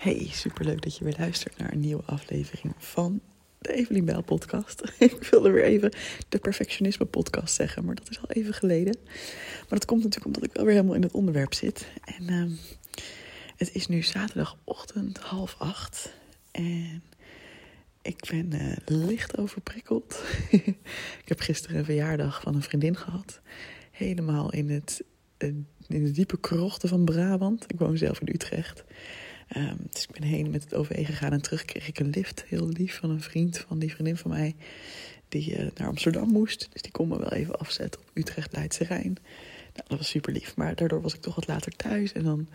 Hey, superleuk dat je weer luistert naar een nieuwe aflevering van de Evelien Bijl podcast. ik wilde weer even de perfectionisme podcast zeggen, maar dat is al even geleden. Maar dat komt natuurlijk omdat ik wel weer helemaal in het onderwerp zit. En uh, het is nu zaterdagochtend half acht en ik ben uh, licht overprikkeld. ik heb gisteren een verjaardag van een vriendin gehad. Helemaal in het, uh, in de diepe krochten van Brabant. Ik woon zelf in Utrecht. Um, dus ik ben heen met het OV gegaan en terug kreeg ik een lift, heel lief, van een vriend van die vriendin van mij, die uh, naar Amsterdam moest. Dus die kon me wel even afzetten op Utrecht-Leidse Rijn. Nou, dat was super lief, maar daardoor was ik toch wat later thuis en dan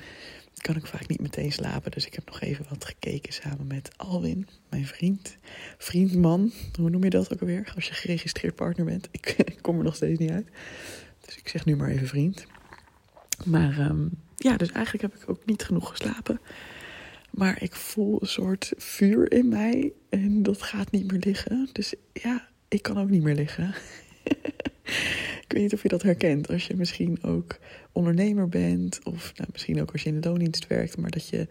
kan ik vaak niet meteen slapen. Dus ik heb nog even wat gekeken samen met Alwin, mijn vriend. Vriendman, hoe noem je dat ook alweer? Als je geregistreerd partner bent. Ik, ik kom er nog steeds niet uit. Dus ik zeg nu maar even vriend. Maar um, ja, dus eigenlijk heb ik ook niet genoeg geslapen. Maar ik voel een soort vuur in mij en dat gaat niet meer liggen. Dus ja, ik kan ook niet meer liggen. ik weet niet of je dat herkent. Als je misschien ook ondernemer bent, of nou, misschien ook als je in de loondienst werkt, maar dat je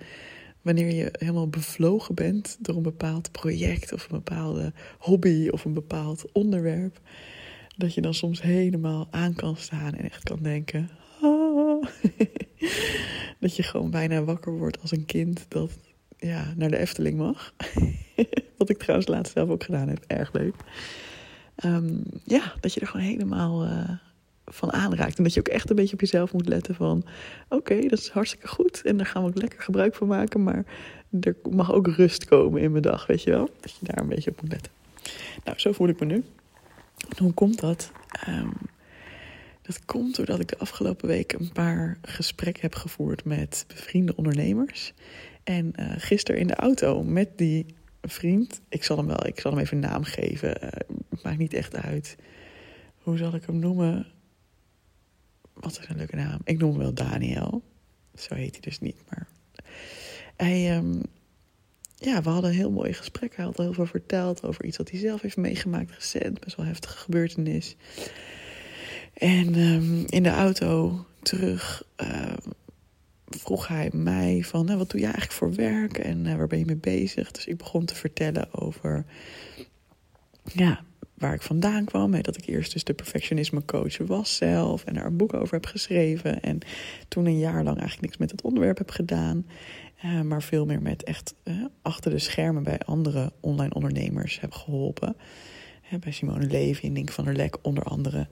wanneer je helemaal bevlogen bent door een bepaald project of een bepaalde hobby of een bepaald onderwerp, dat je dan soms helemaal aan kan staan en echt kan denken: dat je gewoon bijna wakker wordt als een kind dat ja, naar de Efteling mag. Wat ik trouwens laatst zelf ook gedaan heb. Erg leuk. Um, ja, dat je er gewoon helemaal uh, van aanraakt. En dat je ook echt een beetje op jezelf moet letten van... oké, dat is hartstikke goed en daar gaan we ook lekker gebruik van maken... maar er mag ook rust komen in mijn dag, weet je wel? Dat je daar een beetje op moet letten. Nou, zo voel ik me nu. En hoe komt dat? Um, dat komt doordat ik de afgelopen week een paar gesprekken heb gevoerd met bevriende ondernemers. En uh, gisteren in de auto met die vriend, ik zal hem wel, ik zal hem even een naam geven. Uh, maakt niet echt uit. Hoe zal ik hem noemen? Wat is een leuke naam? Ik noem hem wel Daniel. Zo heet hij dus niet, maar hij. Um, ja, we hadden een heel mooi gesprek. Hij had heel veel verteld over iets wat hij zelf heeft meegemaakt recent. Best wel heftige gebeurtenis. En um, in de auto terug uh, vroeg hij mij van, nou, wat doe je eigenlijk voor werk en uh, waar ben je mee bezig? Dus ik begon te vertellen over, ja, waar ik vandaan kwam. Hè, dat ik eerst dus de perfectionisme coach was zelf en daar een boek over heb geschreven. En toen een jaar lang eigenlijk niks met het onderwerp heb gedaan. Uh, maar veel meer met echt uh, achter de schermen bij andere online ondernemers heb geholpen. Bij Simone Levy en Nink van der Lek onder andere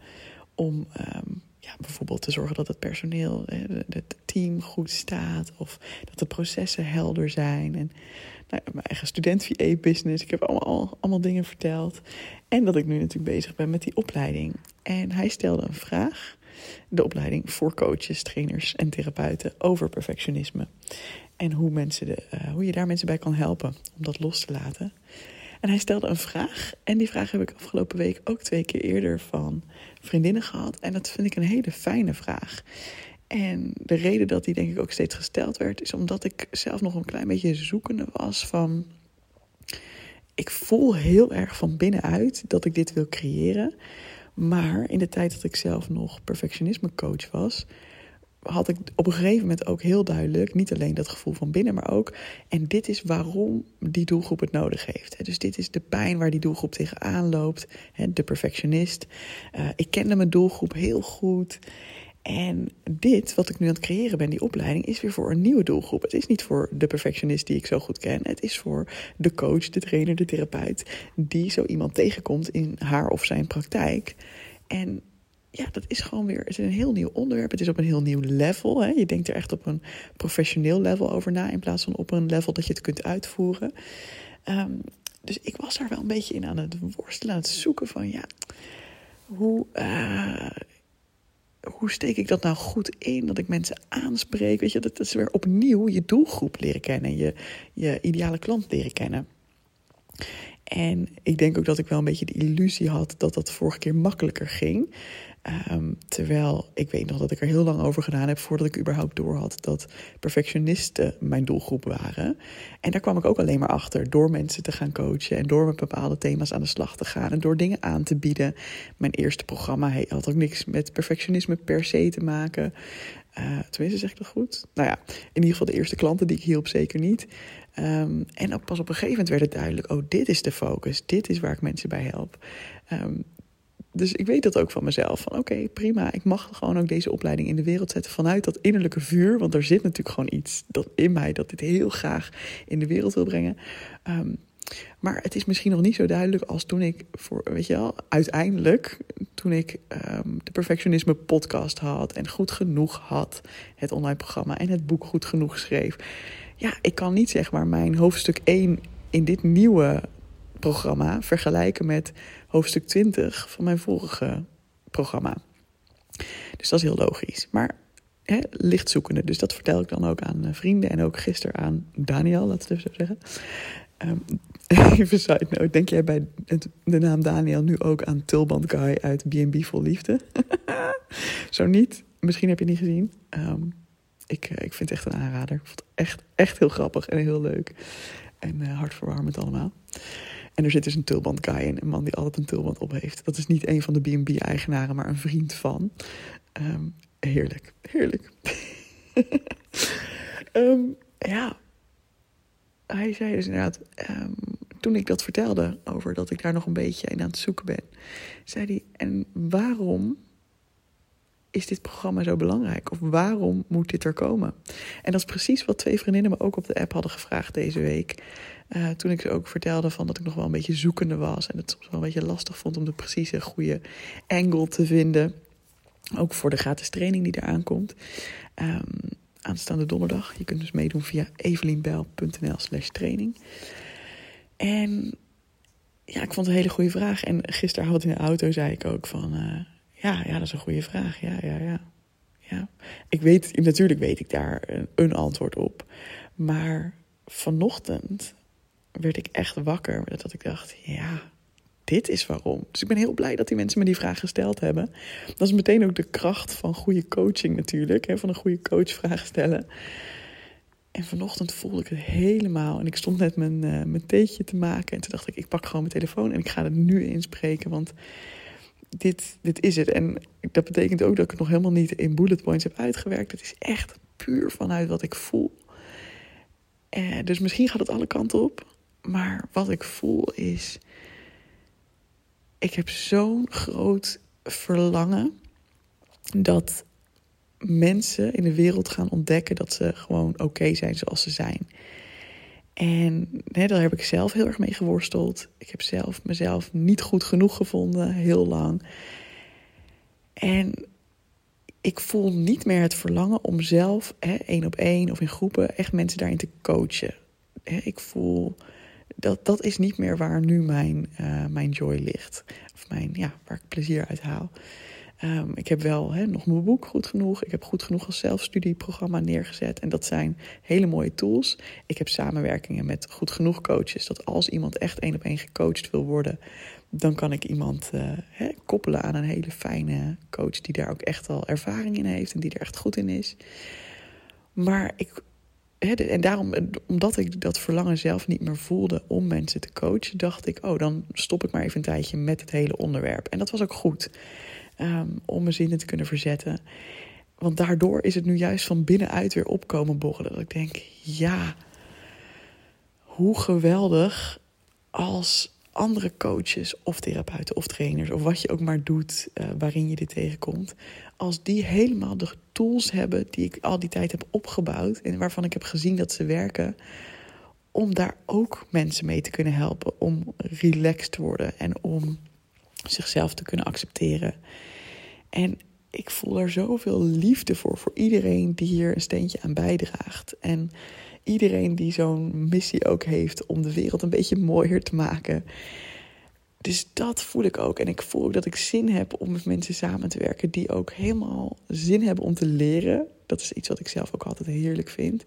om um, ja, bijvoorbeeld te zorgen dat het personeel, het team goed staat. Of dat de processen helder zijn. En nou, mijn eigen student VA-business. Ik heb allemaal, allemaal dingen verteld. En dat ik nu natuurlijk bezig ben met die opleiding. En hij stelde een vraag. De opleiding voor coaches, trainers en therapeuten over perfectionisme. En hoe, mensen de, uh, hoe je daar mensen bij kan helpen om dat los te laten. En hij stelde een vraag. En die vraag heb ik afgelopen week ook twee keer eerder van vriendinnen gehad. En dat vind ik een hele fijne vraag. En de reden dat die denk ik ook steeds gesteld werd, is omdat ik zelf nog een klein beetje zoekende was van. Ik voel heel erg van binnenuit dat ik dit wil creëren. Maar in de tijd dat ik zelf nog perfectionisme coach was, had ik op een gegeven moment ook heel duidelijk, niet alleen dat gevoel van binnen, maar ook, en dit is waarom die doelgroep het nodig heeft. Dus dit is de pijn waar die doelgroep tegenaan loopt, de perfectionist. Uh, ik kende mijn doelgroep heel goed. En dit, wat ik nu aan het creëren ben, die opleiding, is weer voor een nieuwe doelgroep. Het is niet voor de perfectionist die ik zo goed ken. Het is voor de coach, de trainer, de therapeut, die zo iemand tegenkomt in haar of zijn praktijk. En ja, dat is gewoon weer het is een heel nieuw onderwerp. Het is op een heel nieuw level. Hè. Je denkt er echt op een professioneel level over na, in plaats van op een level dat je het kunt uitvoeren. Um, dus ik was daar wel een beetje in aan het worstelen, aan het zoeken van ja, hoe, uh, hoe steek ik dat nou goed in? Dat ik mensen aanspreek. Weet je, dat is weer opnieuw je doelgroep leren kennen, je, je ideale klant leren kennen. En ik denk ook dat ik wel een beetje de illusie had dat dat vorige keer makkelijker ging. Ehm, terwijl ik weet nog dat ik er heel lang over gedaan heb voordat ik überhaupt door had dat perfectionisten mijn doelgroep waren. En daar kwam ik ook alleen maar achter door mensen te gaan coachen en door met bepaalde thema's aan de slag te gaan en door dingen aan te bieden. Mijn eerste programma had ook niks met perfectionisme per se te maken. Uh, tenminste, zeg ik dat goed? Nou ja, in ieder geval de eerste klanten die ik hielp, zeker niet. Um, en pas op een gegeven moment werd het duidelijk: oh, dit is de focus, dit is waar ik mensen bij help. Um, dus ik weet dat ook van mezelf. Van oké, prima. Ik mag gewoon ook deze opleiding in de wereld zetten vanuit dat innerlijke vuur. Want er zit natuurlijk gewoon iets dat in mij dat dit heel graag in de wereld wil brengen. Um, maar het is misschien nog niet zo duidelijk als toen ik voor, weet je wel, uiteindelijk, toen ik um, de perfectionisme podcast had en goed genoeg had, het online programma en het boek goed genoeg schreef. Ja, ik kan niet zeg maar mijn hoofdstuk 1 in dit nieuwe programma vergelijken met hoofdstuk 20 van mijn vorige programma. Dus dat is heel logisch. Maar hè, lichtzoekende, dus dat vertel ik dan ook aan eh, vrienden en ook gisteren aan Daniel, laten we het zo zeggen. Um, even side note, denk jij bij de naam Daniel nu ook aan Tulband Guy uit B&B Vol Liefde? zo niet, misschien heb je het niet gezien. Um, ik, eh, ik vind het echt een aanrader. Ik vond het echt, echt heel grappig en heel leuk. En uh, hartverwarmend allemaal. En er zit dus een tulband guy in, een man die altijd een tulband op heeft. Dat is niet een van de B&B-eigenaren, maar een vriend van. Um, heerlijk, heerlijk. um, ja, hij zei dus inderdaad, um, toen ik dat vertelde over dat ik daar nog een beetje in aan het zoeken ben, zei hij, en waarom is dit programma zo belangrijk? Of waarom moet dit er komen? En dat is precies wat twee vriendinnen me ook op de app hadden gevraagd deze week. Uh, toen ik ze ook vertelde van dat ik nog wel een beetje zoekende was. En het soms wel een beetje lastig vond om de precieze goede angle te vinden. Ook voor de gratis training die eraan komt. Um, aanstaande donderdag. Je kunt dus meedoen via evelienbel.nl slash training. En ja, ik vond het een hele goede vraag. En gisteren had in de auto zei ik ook van... Uh, ja, ja, dat is een goede vraag. Ja, ja, ja. ja. Ik weet, natuurlijk weet ik daar een antwoord op. Maar vanochtend werd ik echt wakker. Dat ik dacht, ja, dit is waarom. Dus ik ben heel blij dat die mensen me die vraag gesteld hebben. Dat is meteen ook de kracht van goede coaching natuurlijk. Hè, van een goede coach vragen stellen. En vanochtend voelde ik het helemaal. En ik stond net mijn, uh, mijn theetje te maken. En toen dacht ik, ik pak gewoon mijn telefoon en ik ga het nu inspreken. Want dit, dit is het. En dat betekent ook dat ik het nog helemaal niet in bullet points heb uitgewerkt. Het is echt puur vanuit wat ik voel. Uh, dus misschien gaat het alle kanten op. Maar wat ik voel is. Ik heb zo'n groot verlangen dat mensen in de wereld gaan ontdekken dat ze gewoon oké zijn zoals ze zijn. En daar heb ik zelf heel erg mee geworsteld. Ik heb zelf mezelf niet goed genoeg gevonden, heel lang. En ik voel niet meer het verlangen om zelf hè, één op één of in groepen echt mensen daarin te coachen. Hè, ik voel dat dat is niet meer waar nu mijn, uh, mijn joy ligt. Of mijn, ja, waar ik plezier uit haal. Um, ik heb wel nog mijn boek goed genoeg. Ik heb goed genoeg als zelfstudieprogramma neergezet. En dat zijn hele mooie tools. Ik heb samenwerkingen met goed genoeg coaches. Dat als iemand echt één op één gecoacht wil worden, dan kan ik iemand hè, koppelen aan een hele fijne coach die daar ook echt al ervaring in heeft en die er echt goed in is. Maar ik en daarom, omdat ik dat verlangen zelf niet meer voelde om mensen te coachen, dacht ik, oh, dan stop ik maar even een tijdje met het hele onderwerp. En dat was ook goed, um, om mijn zinnen te kunnen verzetten. Want daardoor is het nu juist van binnenuit weer opkomen borrelen. Dat ik denk, ja, hoe geweldig als andere coaches of therapeuten of trainers of wat je ook maar doet uh, waarin je dit tegenkomt, als die helemaal de tools hebben die ik al die tijd heb opgebouwd en waarvan ik heb gezien dat ze werken, om daar ook mensen mee te kunnen helpen om relaxed te worden en om zichzelf te kunnen accepteren. En ik voel er zoveel liefde voor, voor iedereen die hier een steentje aan bijdraagt. En iedereen die zo'n missie ook heeft om de wereld een beetje mooier te maken. Dus dat voel ik ook. En ik voel ook dat ik zin heb om met mensen samen te werken die ook helemaal zin hebben om te leren. Dat is iets wat ik zelf ook altijd heerlijk vind.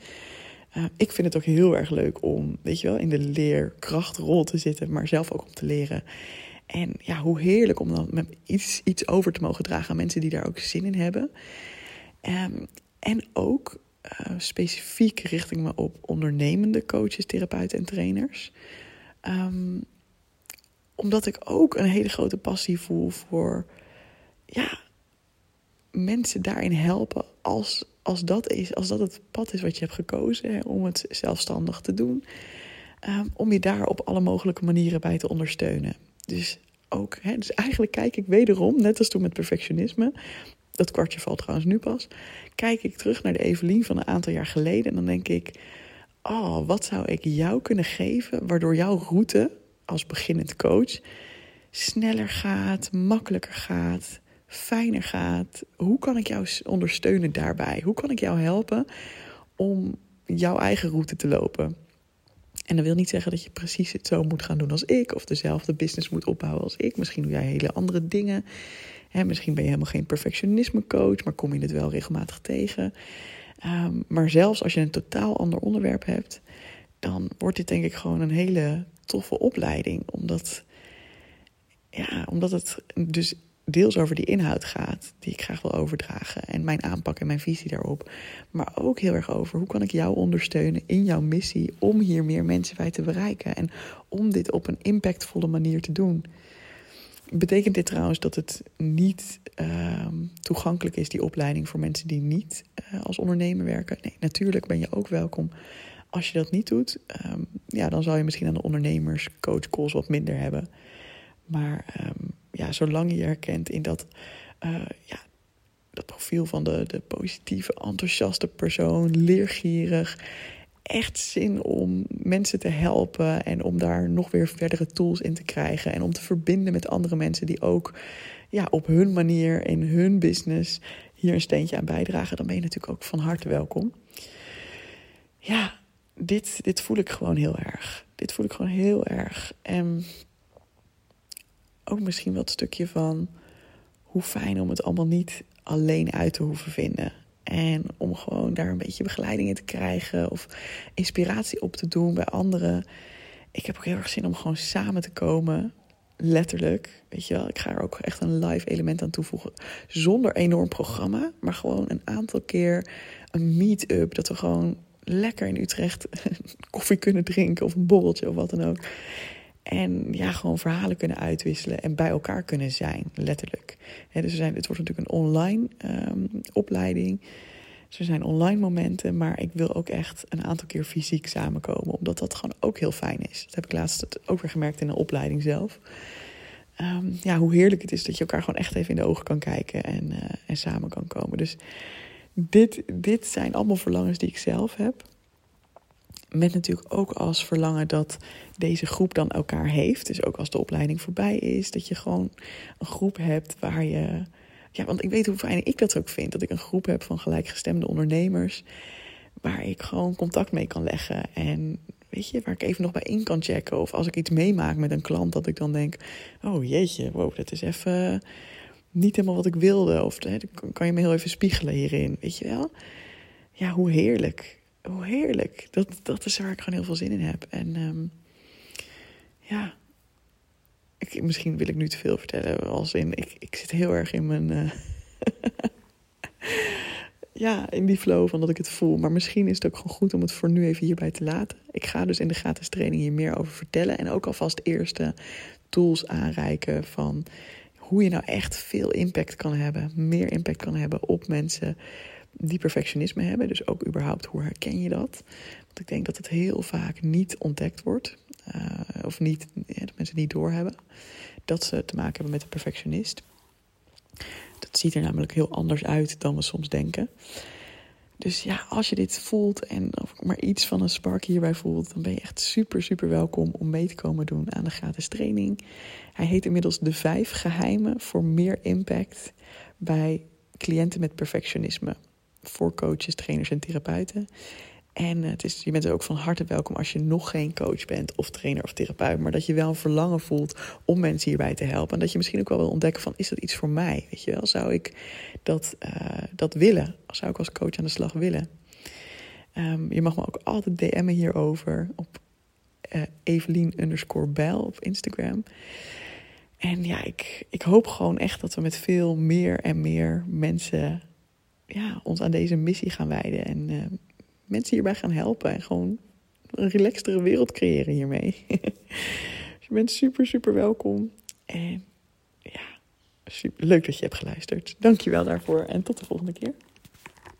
Uh, ik vind het ook heel erg leuk om, weet je wel, in de leerkrachtrol te zitten, maar zelf ook om te leren. En ja, hoe heerlijk om dan met iets, iets over te mogen dragen aan mensen die daar ook zin in hebben. Um, en ook uh, specifiek richt ik me op ondernemende coaches, therapeuten en trainers. Um, omdat ik ook een hele grote passie voel voor ja, mensen daarin helpen als, als, dat is, als dat het pad is wat je hebt gekozen om het zelfstandig te doen. Um, om je daar op alle mogelijke manieren bij te ondersteunen. Dus ook, hè, dus eigenlijk kijk ik wederom, net als toen met perfectionisme, dat kwartje valt trouwens nu pas, kijk ik terug naar de Evelien van een aantal jaar geleden en dan denk ik, oh, wat zou ik jou kunnen geven waardoor jouw route als beginnend coach sneller gaat, makkelijker gaat, fijner gaat? Hoe kan ik jou ondersteunen daarbij? Hoe kan ik jou helpen om jouw eigen route te lopen? En dat wil niet zeggen dat je precies het zo moet gaan doen als ik, of dezelfde business moet opbouwen als ik. Misschien doe jij hele andere dingen. Misschien ben je helemaal geen perfectionisme coach, maar kom je het wel regelmatig tegen. Um, maar zelfs als je een totaal ander onderwerp hebt, dan wordt dit denk ik gewoon een hele toffe opleiding. Omdat, ja, omdat het dus deels over die inhoud gaat, die ik graag wil overdragen. En mijn aanpak en mijn visie daarop. Maar ook heel erg over hoe kan ik jou ondersteunen in jouw missie om hier meer mensen bij te bereiken. En om dit op een impactvolle manier te doen. Betekent dit trouwens dat het niet uh, toegankelijk is, die opleiding, voor mensen die niet uh, als ondernemer werken? Nee, natuurlijk ben je ook welkom. Als je dat niet doet, um, ja, dan zal je misschien aan de ondernemerscoachcalls wat minder hebben. Maar um, ja, zolang je je herkent in dat, uh, ja, dat profiel van de, de positieve, enthousiaste persoon, leergierig, echt zin om mensen te helpen en om daar nog weer verdere tools in te krijgen en om te verbinden met andere mensen die ook ja, op hun manier in hun business hier een steentje aan bijdragen, dan ben je natuurlijk ook van harte welkom. Ja, dit, dit voel ik gewoon heel erg. Dit voel ik gewoon heel erg. En ook misschien wel het stukje van hoe fijn om het allemaal niet alleen uit te hoeven vinden. En om gewoon daar een beetje begeleiding in te krijgen of inspiratie op te doen bij anderen. Ik heb ook heel erg zin om gewoon samen te komen. Letterlijk. Weet je wel, ik ga er ook echt een live element aan toevoegen. Zonder enorm programma, maar gewoon een aantal keer een meet-up. Dat we gewoon lekker in Utrecht koffie kunnen drinken of een borreltje of wat dan ook. En ja, gewoon verhalen kunnen uitwisselen en bij elkaar kunnen zijn, letterlijk. dus er zijn, het wordt natuurlijk een online um, opleiding. Dus er zijn online momenten, maar ik wil ook echt een aantal keer fysiek samenkomen, omdat dat gewoon ook heel fijn is. Dat heb ik laatst ook weer gemerkt in een opleiding zelf. Um, ja, hoe heerlijk het is dat je elkaar gewoon echt even in de ogen kan kijken en, uh, en samen kan komen. Dus dit, dit zijn allemaal verlangens die ik zelf heb. Met natuurlijk ook als verlangen dat deze groep dan elkaar heeft. Dus ook als de opleiding voorbij is, dat je gewoon een groep hebt waar je. Ja, want ik weet hoe fijn ik dat ook vind. Dat ik een groep heb van gelijkgestemde ondernemers. Waar ik gewoon contact mee kan leggen. En weet je, waar ik even nog bij in kan checken. Of als ik iets meemaak met een klant, dat ik dan denk: oh jeetje, wow, dat is even niet helemaal wat ik wilde. Of hè, kan je me heel even spiegelen hierin, weet je wel? Ja, hoe heerlijk. Hoe heerlijk. Dat, dat is waar ik gewoon heel veel zin in heb. En um, ja, ik, misschien wil ik nu te veel vertellen. Als in, ik, ik zit heel erg in mijn. Uh, ja, in die flow van dat ik het voel. Maar misschien is het ook gewoon goed om het voor nu even hierbij te laten. Ik ga dus in de gratis training hier meer over vertellen. En ook alvast eerste tools aanreiken van hoe je nou echt veel impact kan hebben, meer impact kan hebben op mensen die perfectionisme hebben. Dus ook überhaupt, hoe herken je dat? Want ik denk dat het heel vaak niet ontdekt wordt, uh, of niet, ja, dat mensen niet doorhebben dat ze te maken hebben met een perfectionist. Dat ziet er namelijk heel anders uit dan we soms denken. Dus ja, als je dit voelt en of maar iets van een spark hierbij voelt, dan ben je echt super, super welkom om mee te komen doen aan de gratis training. Hij heet inmiddels De Vijf Geheimen voor meer impact bij cliënten met perfectionisme. Voor coaches, trainers en therapeuten. En het is, je bent ook van harte welkom als je nog geen coach bent of trainer of therapeut, maar dat je wel een verlangen voelt om mensen hierbij te helpen. En dat je misschien ook wel wil ontdekken van, is dat iets voor mij? Weet je wel, zou ik dat, uh, dat willen? Zou ik als coach aan de slag willen? Um, je mag me ook altijd DM'en hierover op uh, Evelien Bijl op Instagram. En ja, ik, ik hoop gewoon echt dat we met veel meer en meer mensen ja, ons aan deze missie gaan wijden. En uh, mensen hierbij gaan helpen. En gewoon een relaxtere wereld creëren hiermee. je bent super, super welkom. En ja, super leuk dat je hebt geluisterd. Dankjewel daarvoor en tot de volgende keer.